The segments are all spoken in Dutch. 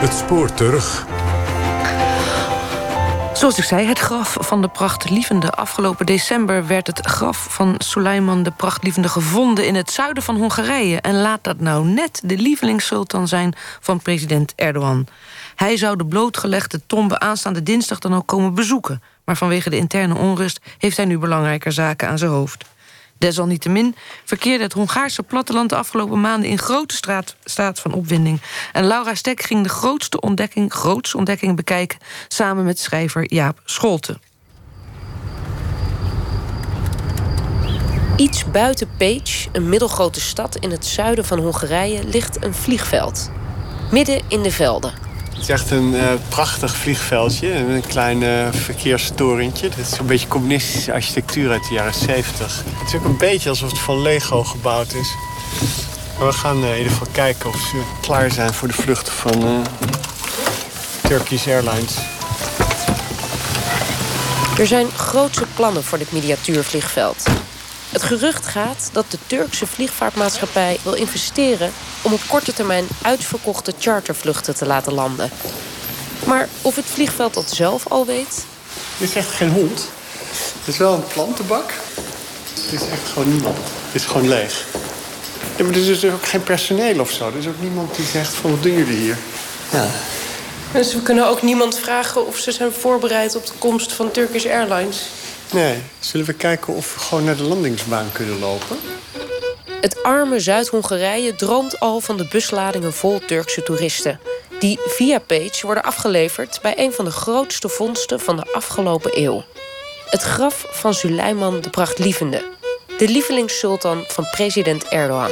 Het spoor terug. Zoals ik zei, het graf van de prachtlievende. Afgelopen december werd het graf van Suleiman de prachtlievende gevonden in het zuiden van Hongarije. En laat dat nou net de lievelingssultan zijn van president Erdogan. Hij zou de blootgelegde tombe aanstaande dinsdag dan ook komen bezoeken. Maar vanwege de interne onrust heeft hij nu belangrijker zaken aan zijn hoofd. Desalniettemin verkeerde het Hongaarse platteland de afgelopen maanden in grote straat, staat van opwinding. En Laura Stek ging de grootste ontdekking, grootste ontdekking bekijken samen met schrijver Jaap Scholte. Iets buiten Pécs, een middelgrote stad in het zuiden van Hongarije, ligt een vliegveld. Midden in de velden. Het is echt een uh, prachtig vliegveldje. Een klein uh, verkeerstorentje. Het is een beetje communistische architectuur uit de jaren 70. Het is ook een beetje alsof het van Lego gebouwd is. Maar we gaan uh, in ieder geval kijken of ze klaar zijn voor de vluchten van Turkish Airlines. Er zijn grootse plannen voor dit miniatuurvliegveld. Het gerucht gaat dat de Turkse vliegvaartmaatschappij wil investeren om op korte termijn uitverkochte chartervluchten te laten landen. Maar of het vliegveld dat zelf al weet? Dit is echt geen hond. Het is wel een plantenbak. Het is echt gewoon niemand. Het is gewoon leeg. Ja, maar er is dus ook geen personeel of zo. Er is ook niemand die zegt van wat doen jullie hier? Ja. Dus we kunnen ook niemand vragen of ze zijn voorbereid op de komst van Turkish Airlines. Nee, zullen we kijken of we gewoon naar de landingsbaan kunnen lopen? Het arme Zuid-Hongarije droomt al van de busladingen vol Turkse toeristen. Die via Page worden afgeleverd bij een van de grootste vondsten van de afgelopen eeuw. Het graf van Suleiman de Prachtlievende. De lievelingssultan van president Erdogan.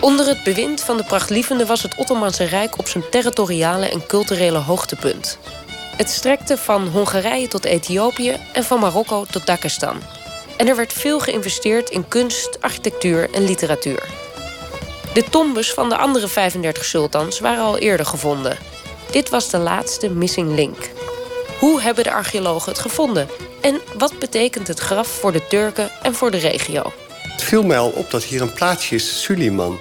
Onder het bewind van de Prachtlievende was het Ottomaanse Rijk op zijn territoriale en culturele hoogtepunt. Het strekte van Hongarije tot Ethiopië en van Marokko tot Dagestan. En er werd veel geïnvesteerd in kunst, architectuur en literatuur. De tombes van de andere 35 sultans waren al eerder gevonden. Dit was de laatste missing link. Hoe hebben de archeologen het gevonden? En wat betekent het graf voor de Turken en voor de regio? Het viel mij al op dat hier een plaatsje is, Suleiman.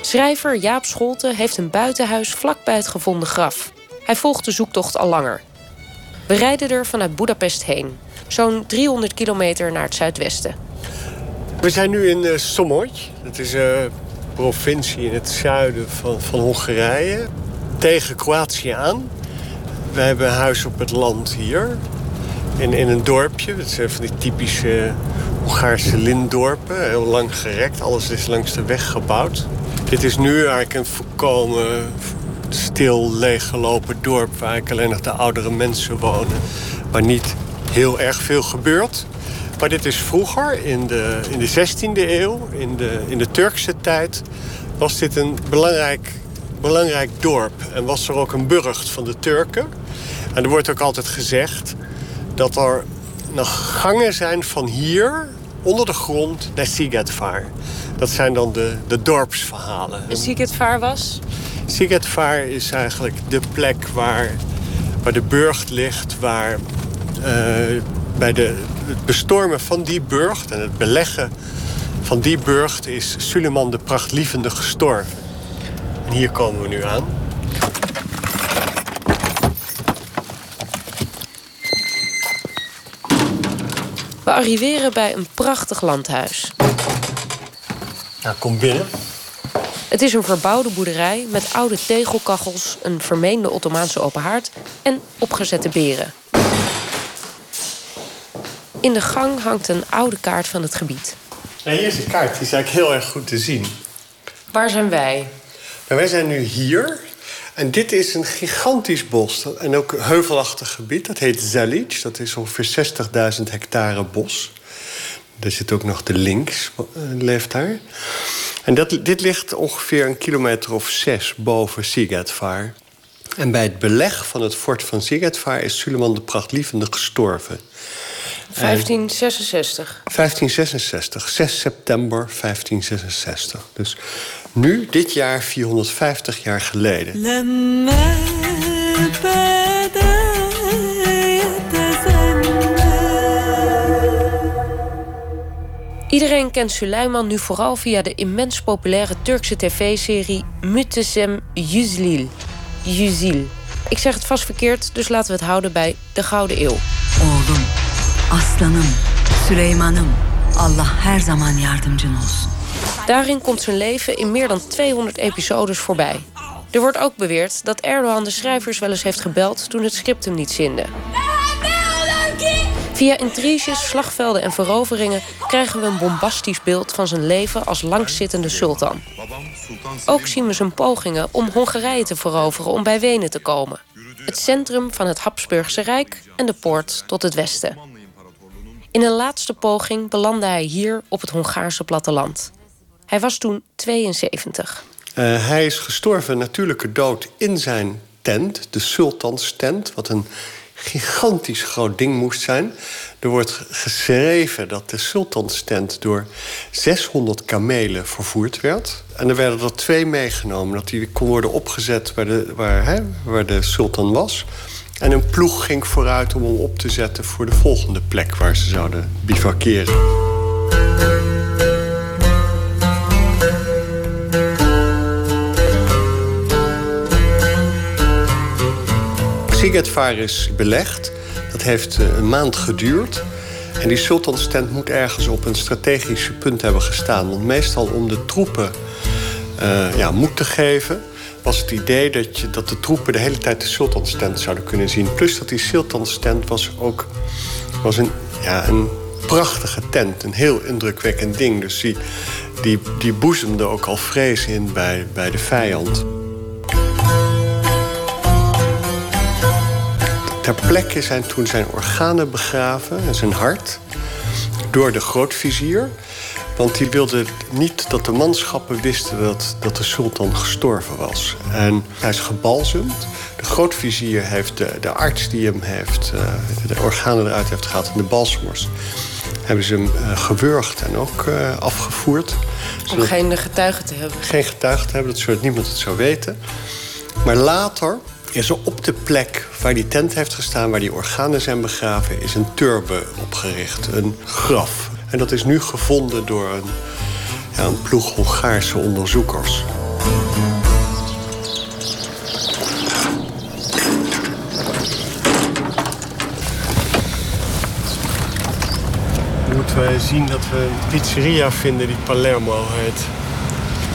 Schrijver Jaap Scholte heeft een buitenhuis vlakbij het gevonden graf. Hij volgt de zoektocht al langer. We rijden er vanuit Budapest heen. Zo'n 300 kilometer naar het zuidwesten. We zijn nu in uh, Somogy. Dat is een provincie in het zuiden van, Hongarije. Tegen Kroatië aan. We hebben een huis op het land hier. In, in een dorpje. Het zijn van die typische Hongaarse lintdorpen. Heel lang gerekt. Alles is langs de weg gebouwd. Dit is nu eigenlijk een volkomen stil, leeggelopen dorp... waar eigenlijk alleen nog de oudere mensen wonen. Waar niet heel erg veel gebeurt. Maar dit is vroeger, in de, in de 16e eeuw, in de, in de Turkse tijd... was dit een belangrijk, belangrijk dorp. En was er ook een burcht van de Turken. En er wordt ook altijd gezegd dat er nog gangen zijn van hier onder de grond naar Sigetvaar. Dat zijn dan de, de dorpsverhalen. En Sigetvaar was? Sigetvaar is eigenlijk de plek waar, waar de burcht ligt... waar uh, bij de, het bestormen van die burcht en het beleggen van die burcht... is Suleiman de Prachtlievende gestorven. En hier komen we nu aan. We arriveren bij een prachtig landhuis. Nou, kom binnen. Het is een verbouwde boerderij met oude tegelkachels, een vermeende Ottomaanse open haard en opgezette beren. In de gang hangt een oude kaart van het gebied. Ja, hier is de kaart, die is eigenlijk heel erg goed te zien. Waar zijn wij? Nou, wij zijn nu hier. En dit is een gigantisch bos en ook een heuvelachtig gebied. Dat heet Zalic. Dat is ongeveer 60.000 hectare bos. Er zit ook nog de links, uh, leeft daar. En dat, dit ligt ongeveer een kilometer of zes boven Sigetvaar. En bij het beleg van het fort van Sigetvaar is Suleiman de Prachtlievende gestorven. 1566. 1566, 6 september 1566. Dus nu, dit jaar, 450 jaar geleden. Iedereen kent Suleiman nu vooral via de immens populaire Turkse tv-serie Muttesem Yüzlil. Yüzil. Ik zeg het vast verkeerd, dus laten we het houden bij de Gouden Eeuw. Oğlum, aslanım, Süleyman'ım. Allah her zaman yardımcın olsun. Daarin komt zijn leven in meer dan 200 episodes voorbij. Er wordt ook beweerd dat Erdogan de schrijvers wel eens heeft gebeld toen het script hem niet zinde. Via intriges, slagvelden en veroveringen krijgen we een bombastisch beeld van zijn leven als langzittende sultan. Ook zien we zijn pogingen om Hongarije te veroveren om bij Wenen te komen. Het centrum van het Habsburgse Rijk en de poort tot het westen. In een laatste poging belandde hij hier op het Hongaarse platteland. Hij was toen 72. Uh, hij is gestorven natuurlijke dood in zijn tent, de sultans tent, wat een gigantisch groot ding moest zijn. Er wordt geschreven dat de sultanstent door 600 kamelen vervoerd werd. En er werden er twee meegenomen, dat die kon worden opgezet waar de, waar, hè, waar de sultan was. En een ploeg ging vooruit om hem op te zetten voor de volgende plek waar ze zouden bivakeren. Sigetvaar is belegd. Dat heeft eh, een maand geduurd. En die sultanstent moet ergens op een strategisch punt hebben gestaan. Want meestal om de troepen uh, ja, moed te geven... was het idee dat, je, dat de troepen de hele tijd de sultanstent zouden kunnen zien. Plus dat die sultanstent was ook was een, ja, een prachtige tent. Een heel indrukwekkend ding. Dus die, die, die boezemde ook al vrees in bij, bij de vijand. Ter plekke zijn toen zijn organen begraven en zijn hart door de grootvizier. Want die wilde niet dat de manschappen wisten dat, dat de sultan gestorven was. En hij is gebalsemd. De grootvizier heeft de, de arts die hem heeft, uh, de organen eruit heeft gehaald en de balsemers hebben ze hem uh, gewurgd en ook uh, afgevoerd. Om geen getuigen te hebben. Geen getuigen te hebben, dat zodat niemand het zou weten. Maar later is er op de plek waar die tent heeft gestaan... waar die organen zijn begraven, is een turbe opgericht. Een graf. En dat is nu gevonden door een, ja, een ploeg Hongaarse onderzoekers. moeten we zien dat we een pizzeria vinden die Palermo heet.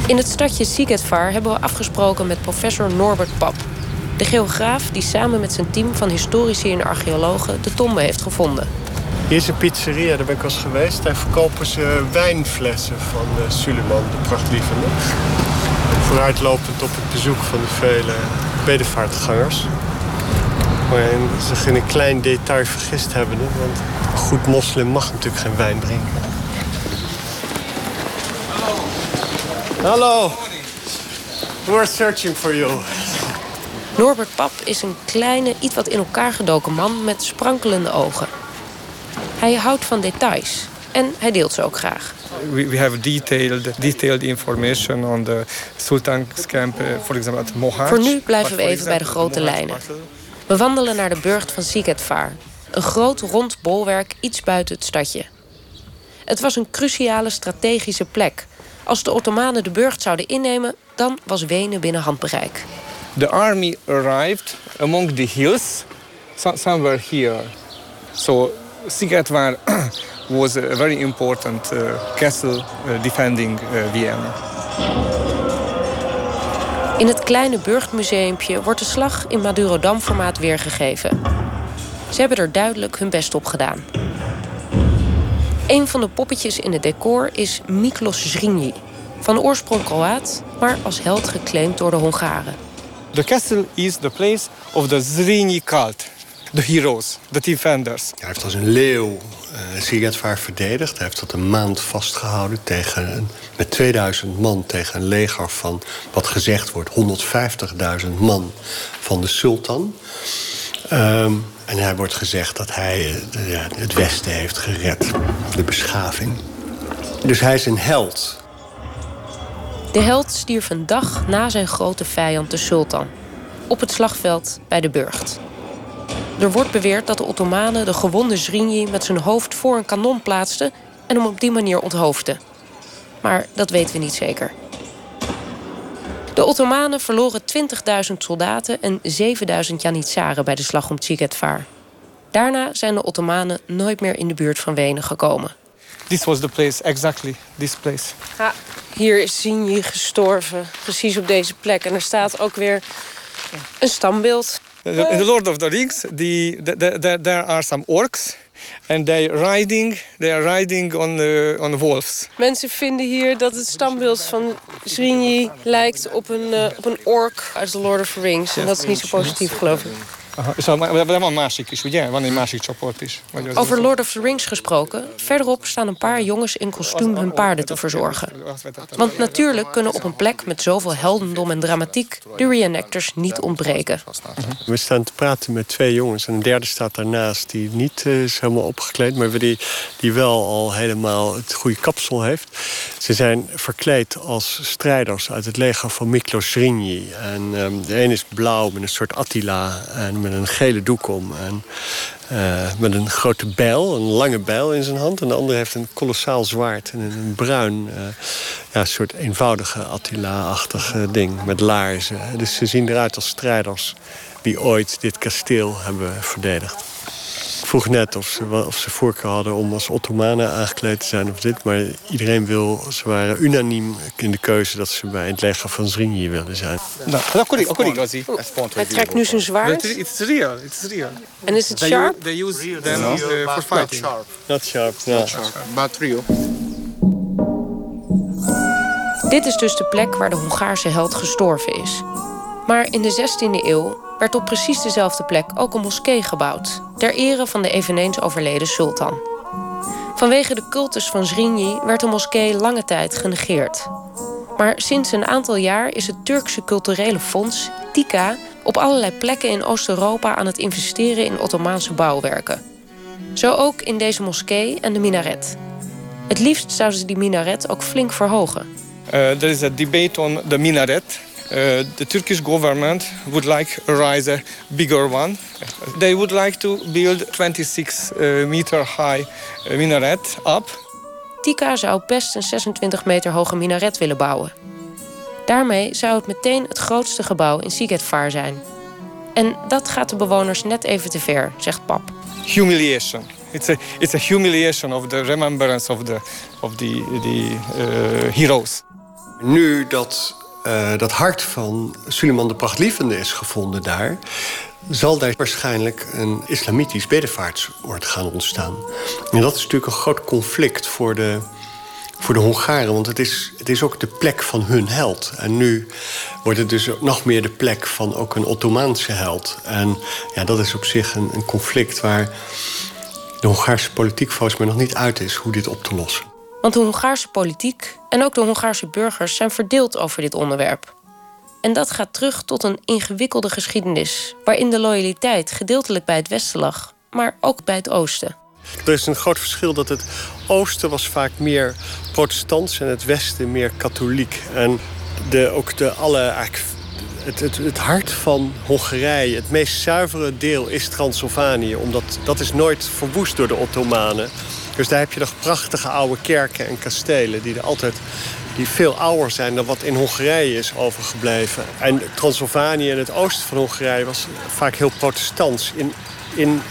In het stadje Sigetvar hebben we afgesproken met professor Norbert Pap. De geograaf die samen met zijn team van historici en archeologen de tombe heeft gevonden. Hier is een pizzeria, daar ben ik al eens geweest. Daar verkopen ze wijnflessen van uh, Suleiman, de prachtlievende. Vooruitlopend op het bezoek van de vele bedevaartgangers. Maar zich in een klein detail vergist hebben. Want een goed moslim mag natuurlijk geen wijn drinken. Hallo. Hallo. We're searching for you. Norbert Pap is een kleine, iets wat in elkaar gedoken man met sprankelende ogen. Hij houdt van details en hij deelt ze ook graag. We, we have detailed, detailed information on the Sultan's camp, uh, for example at Mohaj. Voor nu blijven we even bij de grote lijnen. We wandelen naar de burcht van Sigetvaar. Een groot rond bolwerk iets buiten het stadje. Het was een cruciale strategische plek. Als de Ottomanen de burcht zouden innemen, dan was Wenen binnen handbereik. The army arrived among the hills, somewhere here. So Sigetvar was a very important uh, castle uh, defending uh, Vienna. In het kleine burchtmuseumpje wordt de slag in Madurodam-formaat weergegeven. Ze hebben er duidelijk hun best op gedaan. Een van de poppetjes in het decor is Miklos Zrinji. Van oorsprong Kroaat, maar als held geclaimd door de Hongaren. The castle is the place of the Zrinji cult. The heroes, the defenders. Hij heeft als een leeuw uh, Sigetvaar verdedigd. Hij heeft dat een maand vastgehouden tegen met 2000 man tegen een leger van, wat gezegd wordt, 150.000 man van de sultan. Um, en hij wordt gezegd dat hij ja, het Westen heeft gered, de beschaving. Dus hij is een held. De held stierf een dag na zijn grote vijand, de sultan. Op het slagveld bij de burcht. Er wordt beweerd dat de Ottomanen de gewonde Zrinji met zijn hoofd voor een kanon plaatsten en hem op die manier onthoofden. Maar dat weten we niet zeker. De Ottomanen verloren 20.000 soldaten en 7.000 janitsaren bij de slag om Tsigetvaar. Daarna zijn de Ottomanen nooit meer in de buurt van Wenen gekomen. This was the place, exactly this place. Ja, hier is Zinji gestorven, precies op deze plek. En er staat ook weer een standbeeld. In the Lord of the Rings, the, the, the, there are some orcs and they riding, they are riding on the, on wolves. Mensen vinden hier dat het standbeeld van Zrinji lijkt op een, uh, op een ork uit The Lord of the Rings. En dat is niet zo positief, geloof ik. We hebben een másik is? Van een másik csoport is. Over Lord of the Rings gesproken. Verderop staan een paar jongens in kostuum hun paarden te verzorgen. Want natuurlijk kunnen op een plek met zoveel heldendom en dramatiek... de reenactors niet ontbreken. We staan te praten met twee jongens. En een derde staat daarnaast die niet uh, is helemaal opgekleed... maar die, die wel al helemaal het goede kapsel heeft. Ze zijn verkleed als strijders uit het leger van Miklos Zrinji. En um, de een is blauw met een soort Attila... En met een gele doek om. En uh, met een grote bijl, een lange bijl in zijn hand. En de andere heeft een kolossaal zwaard en een bruin, uh, ja, soort eenvoudige Attila-achtig ding met laarzen. Dus ze zien eruit als strijders die ooit dit kasteel hebben verdedigd. Ik vroeg net of ze, of ze voorkeur hadden om als Ottomanen aangekleed te zijn of dit. Maar iedereen wil, ze waren unaniem in de keuze dat ze bij het leger van Zrinji wilden zijn. Nou, dat Hij trekt nu zijn zwaard. It's real, it's real. En is het sharp? They use them uh, for fighting. Not sharp, ja. But real. Dit is dus de plek waar de Hongaarse held gestorven is. Maar in de 16e eeuw werd op precies dezelfde plek ook een moskee gebouwd, ter ere van de eveneens overleden sultan. Vanwege de cultus van Zrinji werd de moskee lange tijd genegeerd. Maar sinds een aantal jaar is het Turkse Culturele Fonds, TIKA, op allerlei plekken in Oost-Europa aan het investeren in Ottomaanse bouwwerken. Zo ook in deze moskee en de minaret. Het liefst zouden ze die minaret ook flink verhogen. Uh, there is a debate on the minaret. Uh, the Turkish government would like to rise a bigger one. They would like to build 26 uh, meter high uh, minaret up. Tika zou best een 26 meter hoge minaret willen bouwen. Daarmee zou het meteen het grootste gebouw in Sigetvaar zijn. En dat gaat de bewoners net even te ver, zegt Pap. Humiliation. It's a, it's a humiliation of the remembrance of the, of the, the uh, heroes. Nu dat uh, dat hart van Suleiman de Prachtlievende is gevonden daar... zal daar waarschijnlijk een islamitisch bedevaartsoord gaan ontstaan. En dat is natuurlijk een groot conflict voor de, voor de Hongaren... want het is, het is ook de plek van hun held. En nu wordt het dus nog meer de plek van ook een Ottomaanse held. En ja, dat is op zich een, een conflict waar de Hongaarse politiek volgens mij nog niet uit is... hoe dit op te lossen. Want de Hongaarse politiek en ook de Hongaarse burgers zijn verdeeld over dit onderwerp. En dat gaat terug tot een ingewikkelde geschiedenis, waarin de loyaliteit gedeeltelijk bij het Westen lag, maar ook bij het Oosten. Er is een groot verschil dat het Oosten was vaak meer protestants en het Westen meer katholiek. En de, ook de alle, het, het, het hart van Hongarije, het meest zuivere deel is Transylvanië. Omdat dat is nooit verwoest door de Ottomanen. Dus daar heb je nog prachtige oude kerken en kastelen... die er altijd die veel ouder zijn dan wat in Hongarije is overgebleven. En Transylvanië en het oosten van Hongarije was vaak heel protestants... in, in,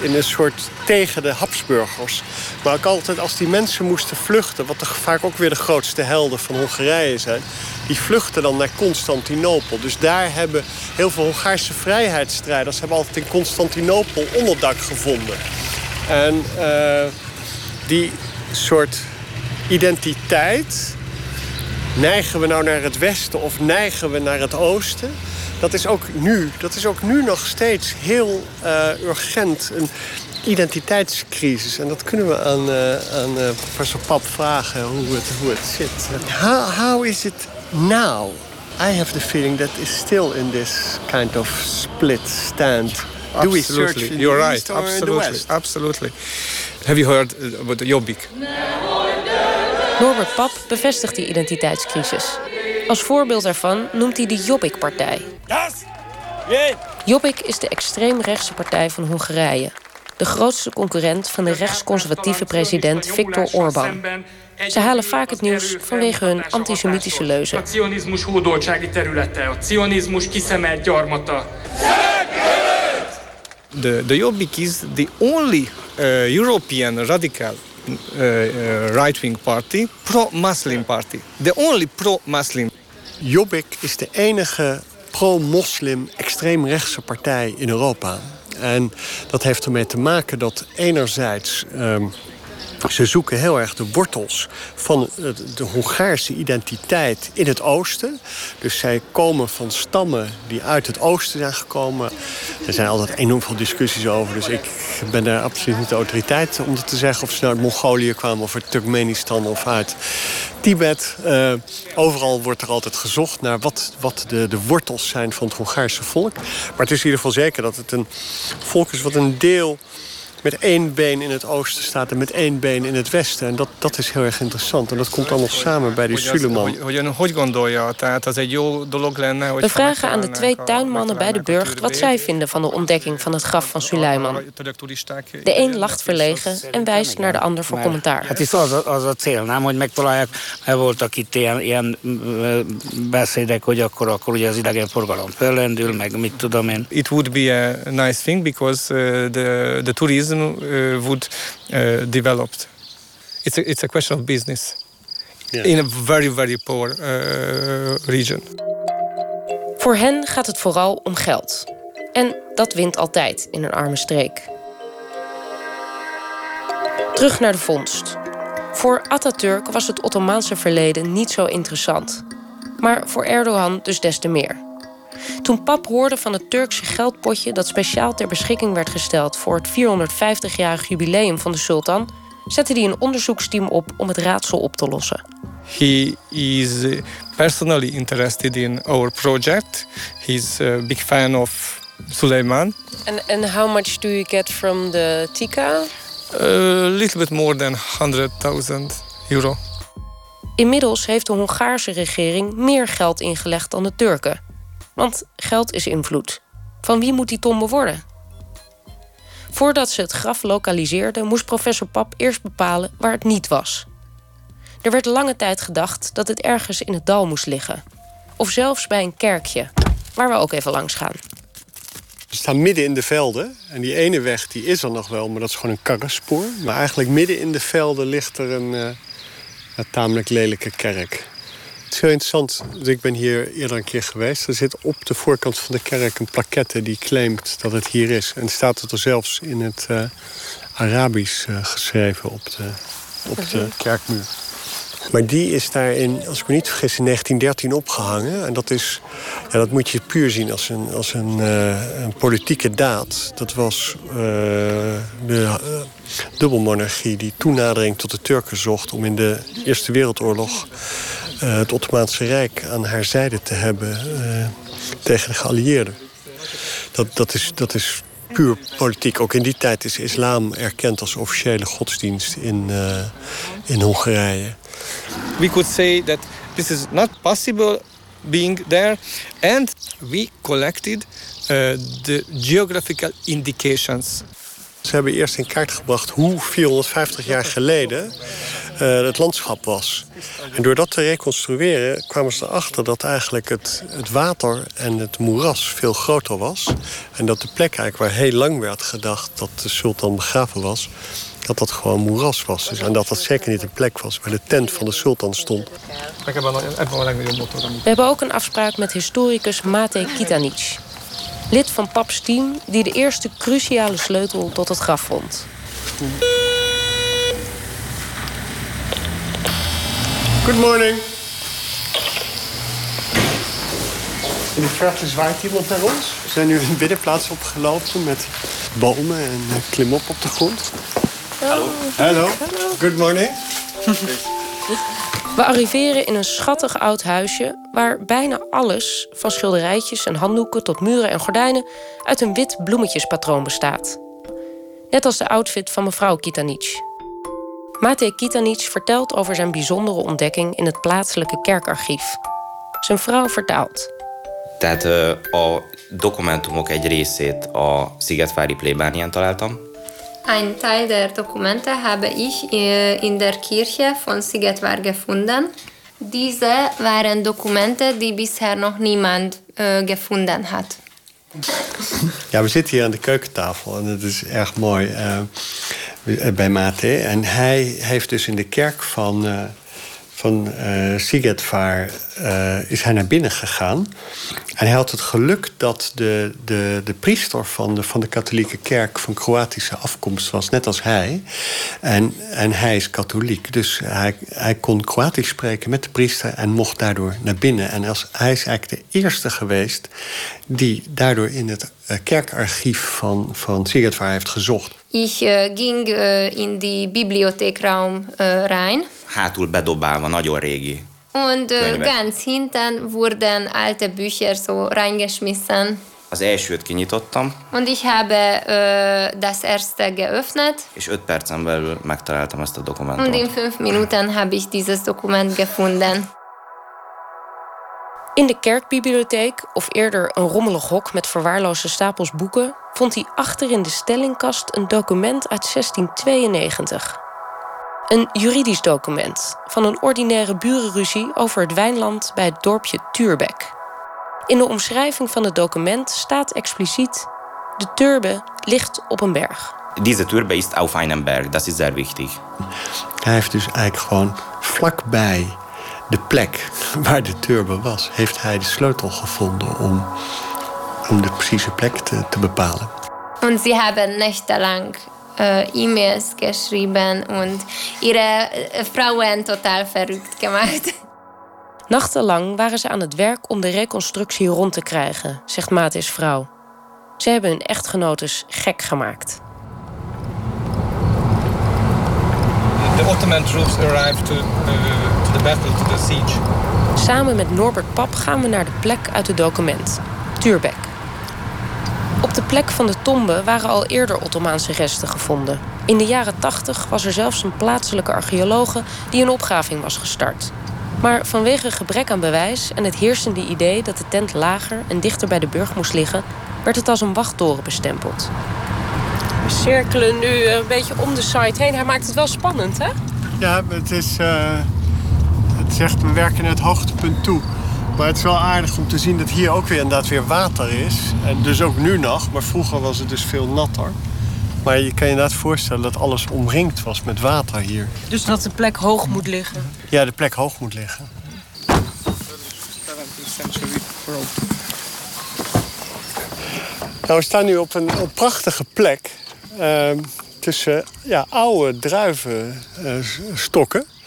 in een soort tegen de Habsburgers. Maar ook altijd als die mensen moesten vluchten... wat er vaak ook weer de grootste helden van Hongarije zijn... die vluchten dan naar Constantinopel. Dus daar hebben heel veel Hongaarse vrijheidsstrijders... hebben altijd in Constantinopel onderdak gevonden. En... Uh, die soort identiteit... neigen we nou naar het westen of neigen we naar het oosten... dat is ook nu, dat is ook nu nog steeds heel uh, urgent. Een identiteitscrisis. En dat kunnen we aan, uh, aan uh, professor Pap vragen hoe het, hoe het zit. How, how is it now? I have the feeling that it's still in this kind of split stand. Do we search in You're the right. east or Absolutely. in the west? Absolutely. Have you heard about the Jobbik? Norbert Pap bevestigt die identiteitscrisis. Als voorbeeld daarvan noemt hij de Jobbik-partij. Jobbik is de extreemrechtse partij van Hongarije. de grootste concurrent van de rechtsconservatieve president Viktor Orbán. Ze halen vaak het nieuws vanwege hun antisemitische leuzen. The, the Jobbik is the only uh, European radical uh, uh, right-wing party, pro-Muslim party. The only pro-Muslim. Jobbik is de enige pro-moslim extreemrechtse partij in Europa. En dat heeft ermee te maken dat enerzijds um, ze zoeken heel erg de wortels van de Hongaarse identiteit in het oosten. Dus zij komen van stammen die uit het oosten zijn gekomen. Er zijn altijd enorm veel discussies over. Dus ik ben daar absoluut niet de autoriteit om te zeggen... of ze nou uit Mongolië kwamen of uit Turkmenistan of uit Tibet. Uh, overal wordt er altijd gezocht naar wat, wat de, de wortels zijn van het Hongaarse volk. Maar het is in ieder geval zeker dat het een volk is wat een deel met één been in het oosten staat en met één been in het westen. En dat, dat is heel erg interessant. En dat komt allemaal samen bij die Suleiman. We vragen aan de twee tuinmannen bij de burcht wat zij vinden van de ontdekking van het graf van Suleiman. De een lacht verlegen en wijst naar de ander voor commentaar. Het is az az a cél, nem, hogy megtalálják. Er voltak itt ilyen, ilyen beszédek, hogy akkor, akkor ugye az idegenforgalom fellendül, meg mit tudom én. It would be a nice thing because the, the tourism uh, would uh, develop. It's a, it's a question of business yeah. in a very, very poor uh, region. Voor hen gaat het vooral om geld. En dat wint altijd in een arme streek. Terug naar de vondst. Voor Atatürk was het Ottomaanse verleden niet zo interessant. Maar voor Erdogan dus des te meer. Toen pap hoorde van het Turkse geldpotje dat speciaal ter beschikking werd gesteld voor het 450-jarig jubileum van de sultan, zette hij een onderzoeksteam op om het raadsel op te lossen. He is uh, personally interested in our project. He's a big fan of Suleiman. And, and how much do you get from the tika? A little bit more than 100.000 euro. Inmiddels heeft de Hongaarse regering meer geld ingelegd dan de Turken. Want geld is invloed. Van wie moet die tombe worden? Voordat ze het graf lokaliseerden, moest professor Pap eerst bepalen waar het niet was. Er werd lange tijd gedacht dat het ergens in het dal moest liggen. Of zelfs bij een kerkje, waar we ook even langs gaan. We staan midden in de velden. En die ene weg die is er nog wel, maar dat is gewoon een karrenspoor. Maar eigenlijk midden in de velden ligt er een, uh, een tamelijk lelijke kerk. Het is heel interessant. Ik ben hier eerder een keer geweest. Er zit op de voorkant van de kerk een plaquette die claimt dat het hier is. En staat het er zelfs in het uh, Arabisch uh, geschreven op de, op de mhm. kerkmuur. Maar die is daarin, als ik me niet vergis, in 1913 opgehangen. En dat, is, ja, dat moet je puur zien als een, als een, uh, een politieke daad. Dat was uh, de uh, dubbelmonarchie die toenadering tot de Turken zocht... om in de Eerste Wereldoorlog uh, het Ottomaanse Rijk aan haar zijde te hebben uh, tegen de geallieerden. Dat, dat, is, dat is puur politiek. Ook in die tijd is islam erkend als officiële godsdienst in, uh, in Hongarije. We could say that this is not possible being there and we collected the geographical indications. Ze hebben eerst in kaart gebracht hoe 450 jaar geleden uh, het landschap was. En door dat te reconstrueren kwamen ze erachter dat eigenlijk het, het water en het moeras veel groter was. En dat de plek eigenlijk waar heel lang werd gedacht dat de sultan begraven was, dat dat gewoon moeras was. Dus, en dat dat zeker niet een plek was waar de tent van de sultan stond. We hebben ook een afspraak met historicus Mate Kitanic. Lid van Paps team die de eerste cruciale sleutel tot het graf vond. Good morning. In de verte zwaait iemand naar ons. We zijn nu een binnenplaats opgelopen met bomen en klimop op de grond. Hallo. Hallo. Good morning. We arriveren in een schattig oud huisje waar bijna alles, van schilderijtjes en handdoeken tot muren en gordijnen, uit een wit bloemetjespatroon bestaat. Net als de outfit van mevrouw Kitanic. Mate Kitanic vertelt over zijn bijzondere ontdekking in het plaatselijke kerkarchief. Zijn vrouw vertaalt. Tehát a dokumentumok egy részét a Szigetvári plébánián találtam. Ein Teil der Dokumente habe ich äh, in der Kirche von Sigetvar gefunden. Diese waren Dokumente, die bisher noch niemand äh, gefunden hat. Ja, we zitten hier aan de keukentafel en dat is erg mooi uh, bij Mate. En hij heeft dus in de kerk van, uh, van uh, Sigetvaar is hij naar binnen gegaan. En hij had het geluk dat de, de, de priester van de, van de katholieke kerk van Kroatische afkomst was, net als hij. En, en hij is katholiek, dus hij, hij kon Kroatisch spreken met de priester en mocht daardoor naar binnen. En als, hij is eigenlijk de eerste geweest die daardoor in het kerkarchief van, van Sigetvaar heeft gezocht. Ich uh, ging uh, in die Bibliothekraum uh, rein. Hátul bedobálva, nagyon régi. Und ganz hinten wurden alte Bücher so reingeschmissen. Az elsőt kinyitottam. Und ich habe das erste geöffnet. És öt percen belül megtaláltam ezt a dokumentumot. Und in fünf Minuten habe ich dieses Dokument gefunden. In de kerkbibliotheek, of eerder een rommelig hok met verwaarloosde stapels boeken, vond hij achter in de stellingkast een document uit 1692. Een juridisch document van een ordinaire burenruzie over het wijnland bij het dorpje Tuurbek. In de omschrijving van het document staat expliciet: de turbe ligt op een berg. Deze turbe is auf einem Berg, dat is zeer wichtig. Hij heeft dus eigenlijk gewoon vlakbij de plek waar de turbe was, heeft hij de sleutel gevonden om, om de precieze plek te, te bepalen. En ze hebben nächtelang äh, E-Mails geschrieben und ihre Frauen total verrückt gemacht. Nachtenlang waren ze aan het werk om de reconstructie rond te krijgen, zegt Matis vrouw. Ze hebben hun echtgenotes gek gemaakt. The Ottoman troops arrived to, uh, to the battle, to the siege. Samen met Norbert Pap gaan we naar de plek uit het document, Tuurbek. Op de plek van de tombe waren al eerder Ottomaanse resten gevonden. In de jaren 80 was er zelfs een plaatselijke archeologe die een opgraving was gestart. Maar vanwege gebrek aan bewijs en het heersende idee dat de tent lager en dichter bij de burg moest liggen, werd het als een wachttoren bestempeld. We cirkelen nu een beetje om de site heen. Hij maakt het wel spannend, hè? Ja, het is. Uh, het zegt we werken naar het hoogtepunt toe. Maar het is wel aardig om te zien dat hier ook weer inderdaad weer water is. En dus ook nu nog, maar vroeger was het dus veel natter. Maar je kan je inderdaad voorstellen dat alles omringd was met water hier. Dus dat de plek hoog moet liggen? Ja, de plek hoog moet liggen. Nou, we staan nu op een, een prachtige plek. Uh, tussen ja, oude druivenstokken. Uh,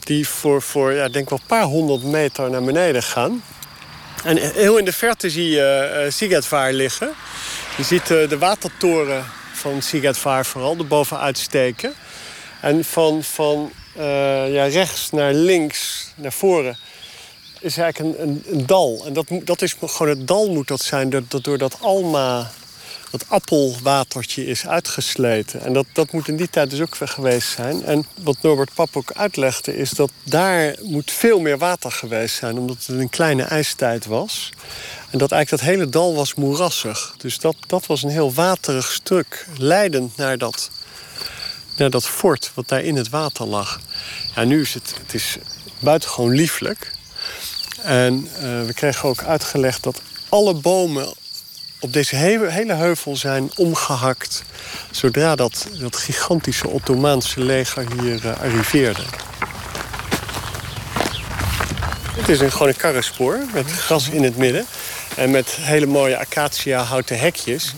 die voor, voor ja, denk wel een paar honderd meter naar beneden gaan. En heel in de verte zie je uh, Sigetvaar liggen. Je ziet uh, de watertoren van Sigetvaar vooral erboven uitsteken. En van, van uh, ja, rechts naar links, naar voren, is eigenlijk een, een, dal. En dat, dat is gewoon het dal moet dat zijn, dat door dat Alma dat appelwatertje is uitgesleten. En dat, dat moet in die tijd dus ook geweest zijn. En wat Norbert Pap ook uitlegde is dat daar moet veel meer water geweest zijn... omdat het een kleine ijstijd was. En dat eigenlijk dat hele dal was moerassig. Dus dat, dat was een heel waterig stuk, leidend naar dat, naar dat fort wat daar in het water lag. Ja, nu is het, het is buitengewoon lieflijk. En uh, we kregen ook uitgelegd dat alle bomen op deze hele heuvel zijn omgehakt... zodra dat, dat gigantische Ottomaanse leger hier uh, arriveerde. Het is een, gewoon een karrenspoor met gras in het midden... en met hele mooie acacia houten hekjes.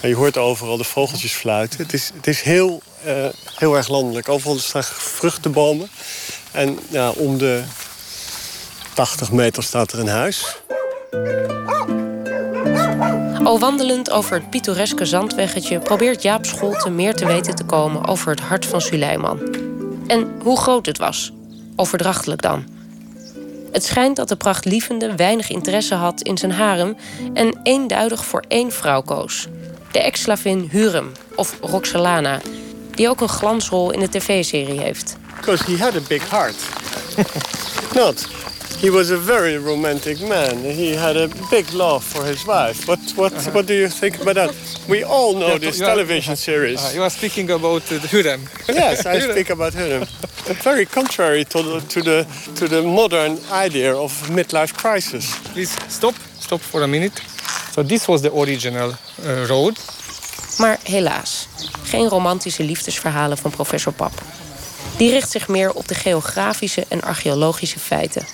En je hoort overal de vogeltjes fluiten. Het is, het is heel, uh, heel erg landelijk. Overal staan vruchtenbomen. En ja, om de 80 meter staat er een huis. Al wandelend over het pittoreske zandweggetje probeert Jaap Scholte meer te weten te komen over het hart van Suleiman. En hoe groot het was, overdrachtelijk dan. Het schijnt dat de prachtlievende weinig interesse had in zijn harem en eenduidig voor één vrouw koos. De ex-slavin Hurem, of Roxalana, die ook een glansrol in de tv-serie heeft. Because he had a big heart. Not. He was a very romantic man. He had a big love for his wife. What what what do you think about that? We all know this television series. Uh, you are speaking about uh, the Hürrem. Yes, I speak about him. Very contrary to the to the to the modern idea of midlife crisis. Please stop. Stop for a minute. So this was the original uh, road. Maar helaas, geen romantische liefdesverhalen van professor Pap. Die richt zich meer op de geografische en archeologische feiten.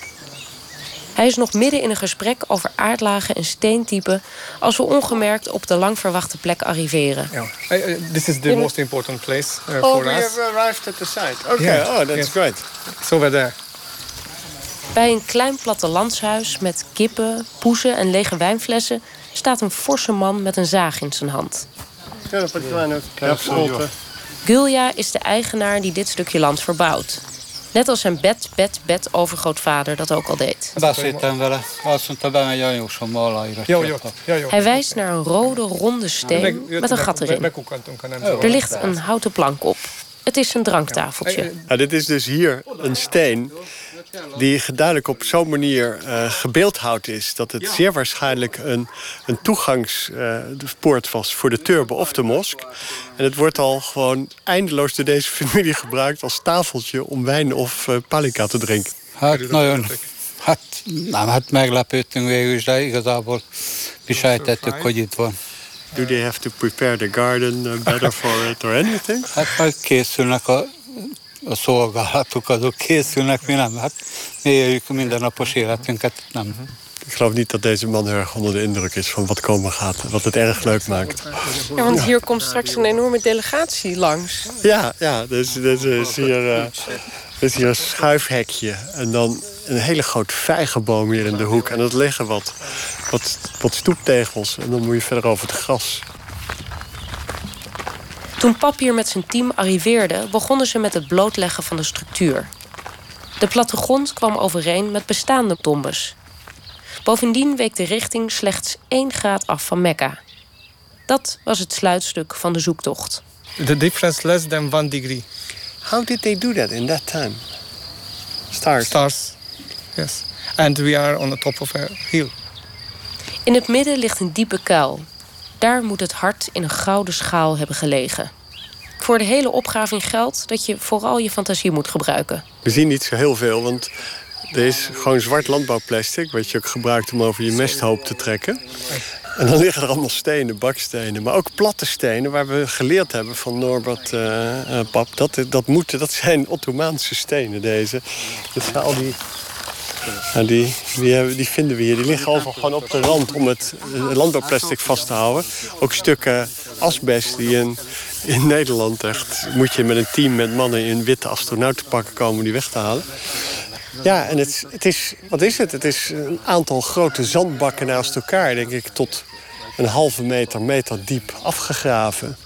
Hij is nog midden in een gesprek over aardlagen en steentypen als we ongemerkt op de lang verwachte plek arriveren. Yeah. I, uh, this is the most important place uh, Oh, for we us. have arrived at the site. Okay, Yeah, oh, that's yes. great. It's over there. Bij een klein plattelandshuis met kippen, poezen en lege wijnflessen staat een forse man met een zaag in zijn hand. Gulja is de eigenaar die dit stukje land verbouwt. Net als zijn bed, bed, bed overgrootvader dat ook al deed. Hij wijst naar een rode, ronde steen met een gat erin. Er ligt een houten plank op. Het is een dranktafeltje. Ja, dit is dus hier een steen die duidelijk op zo'n manier eh, gebeeldhouwd is... dat het zeer waarschijnlijk een, een toegangspoort was voor de turbe of de mosk. En het wordt al gewoon eindeloos door deze familie gebruikt... als tafeltje om wijn of eh, palika te drinken. Hát nagyon, hát nem, hát meglepődtünk végül is, de igazából mi sejtettük, hogy itt van. Do they have to prepare the garden uh, better for it or anything? Hát majd készülnek a, a szolgálatok, azok készülnek, mi nem. Hát mi éljük mindennapos életünket, nem. Ik geloof niet dat deze man heel erg onder de indruk is van wat komen gaat. Wat het erg leuk maakt. Ja, want hier komt straks een enorme delegatie langs. Ja, ja dus, dus is hier, eh, er is hier een schuifhekje. En dan een hele grote vijgenboom hier in de hoek. En dat liggen wat, wat, wat stoeptegels. En dan moet je verder over het gras. Toen Pap hier met zijn team arriveerde, begonnen ze met het blootleggen van de structuur. De plattegrond kwam overeen met bestaande tombes. Bovendien week de richting slechts 1 graad af van Mekka. Dat was het sluitstuk van de zoektocht. The difference less than one degree. How did they do that in that time? Stars. Stars. Yes. And we are on the top of a hill. In het midden ligt een diepe kuil. Daar moet het hart in een gouden schaal hebben gelegen. Voor de hele opgraving geldt dat je vooral je fantasie moet gebruiken. We zien niet zo heel veel, want er is gewoon zwart landbouwplastic... wat je ook gebruikt om over je mesthoop te trekken. En dan liggen er allemaal stenen, bakstenen. Maar ook platte stenen, waar we geleerd hebben van Norbert eh, eh, Pap. Dat, dat, moeten, dat zijn Ottomaanse stenen, deze. Dat zijn al die... Die, die, vinden we hier. Die liggen overal gewoon op de rand om het landbouwplastic vast te houden. Ook stukken asbest die in, in Nederland echt... moet je met een team met mannen in witte astronautenpakken komen om die weg te halen. Ja, en het, het is, wat is het? Het is een aantal grote zandbakken naast elkaar, denk ik, tot een halve meter, meter diep afgegraven.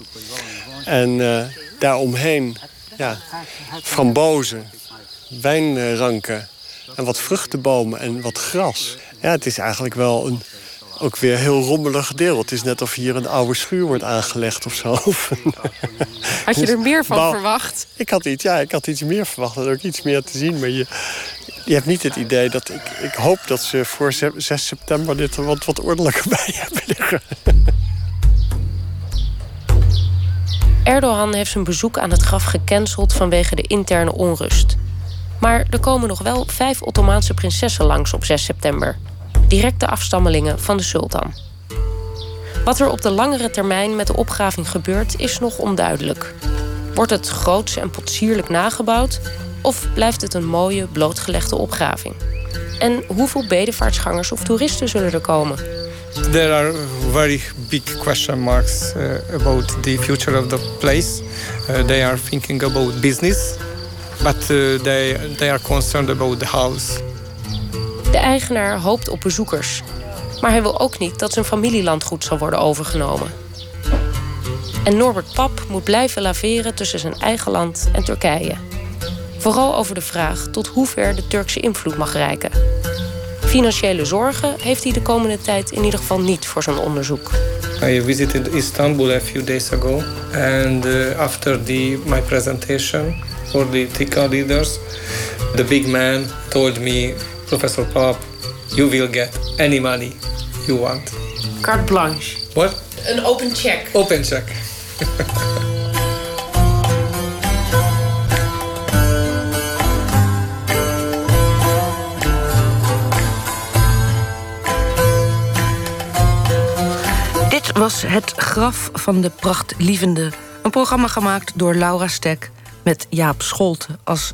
En eh, daaromheen, ja, frambozen, wijnranken en wat vruchtenbomen en wat gras. Ja, het is eigenlijk wel een ook weer heel rommelig deel. Het is net of hier een oude schuur wordt aangelegd of zo. Had je er meer van Bouw- verwacht? Ik had iets, ja, ik had iets meer verwacht. Er ook iets meer te zien. Maar je, je hebt niet het idee dat ik... Ik hoop dat ze voor ze- 6 september dit er wat, wat ordelijker bij hebben liggen. Erdogan heeft zijn bezoek aan het graf gecanceld vanwege de interne onrust. Maar er komen nog wel vijf Ottomaanse prinsessen langs op 6 september. Directe afstammelingen van de sultan. Wat er op de langere termijn met de opgraving gebeurt, is nog onduidelijk. Wordt het groots en potsierlijk nagebouwd? Of blijft het een mooie, blootgelegde opgraving? En hoeveel bedevaartsgangers of toeristen zullen er komen? There are very big question marks uh, about the future of the place. Uh, they are thinking about business, but uh, they, they are concerned about the house. De eigenaar hoopt op bezoekers. Maar hij wil ook niet dat zijn familielandgoed zal worden overgenomen. En Norbert Pap moet blijven laveren tussen zijn eigen land en Turkije. Vooral over de vraag tot hoever de Turkse invloed mag reiken. Financiële zorgen heeft hij de komende tijd in ieder geval niet voor zijn onderzoek. I visited Istanbul a few days ago, and uh, after the, my presentation for the TICA leaders, the big man told me Professor Pop, you will get any money you want. Carte blanche. What? Een open check. Open check. Dit was Het Graf van de Prachtlievende. Een programma gemaakt door Laura Stek met Jaap Scholte als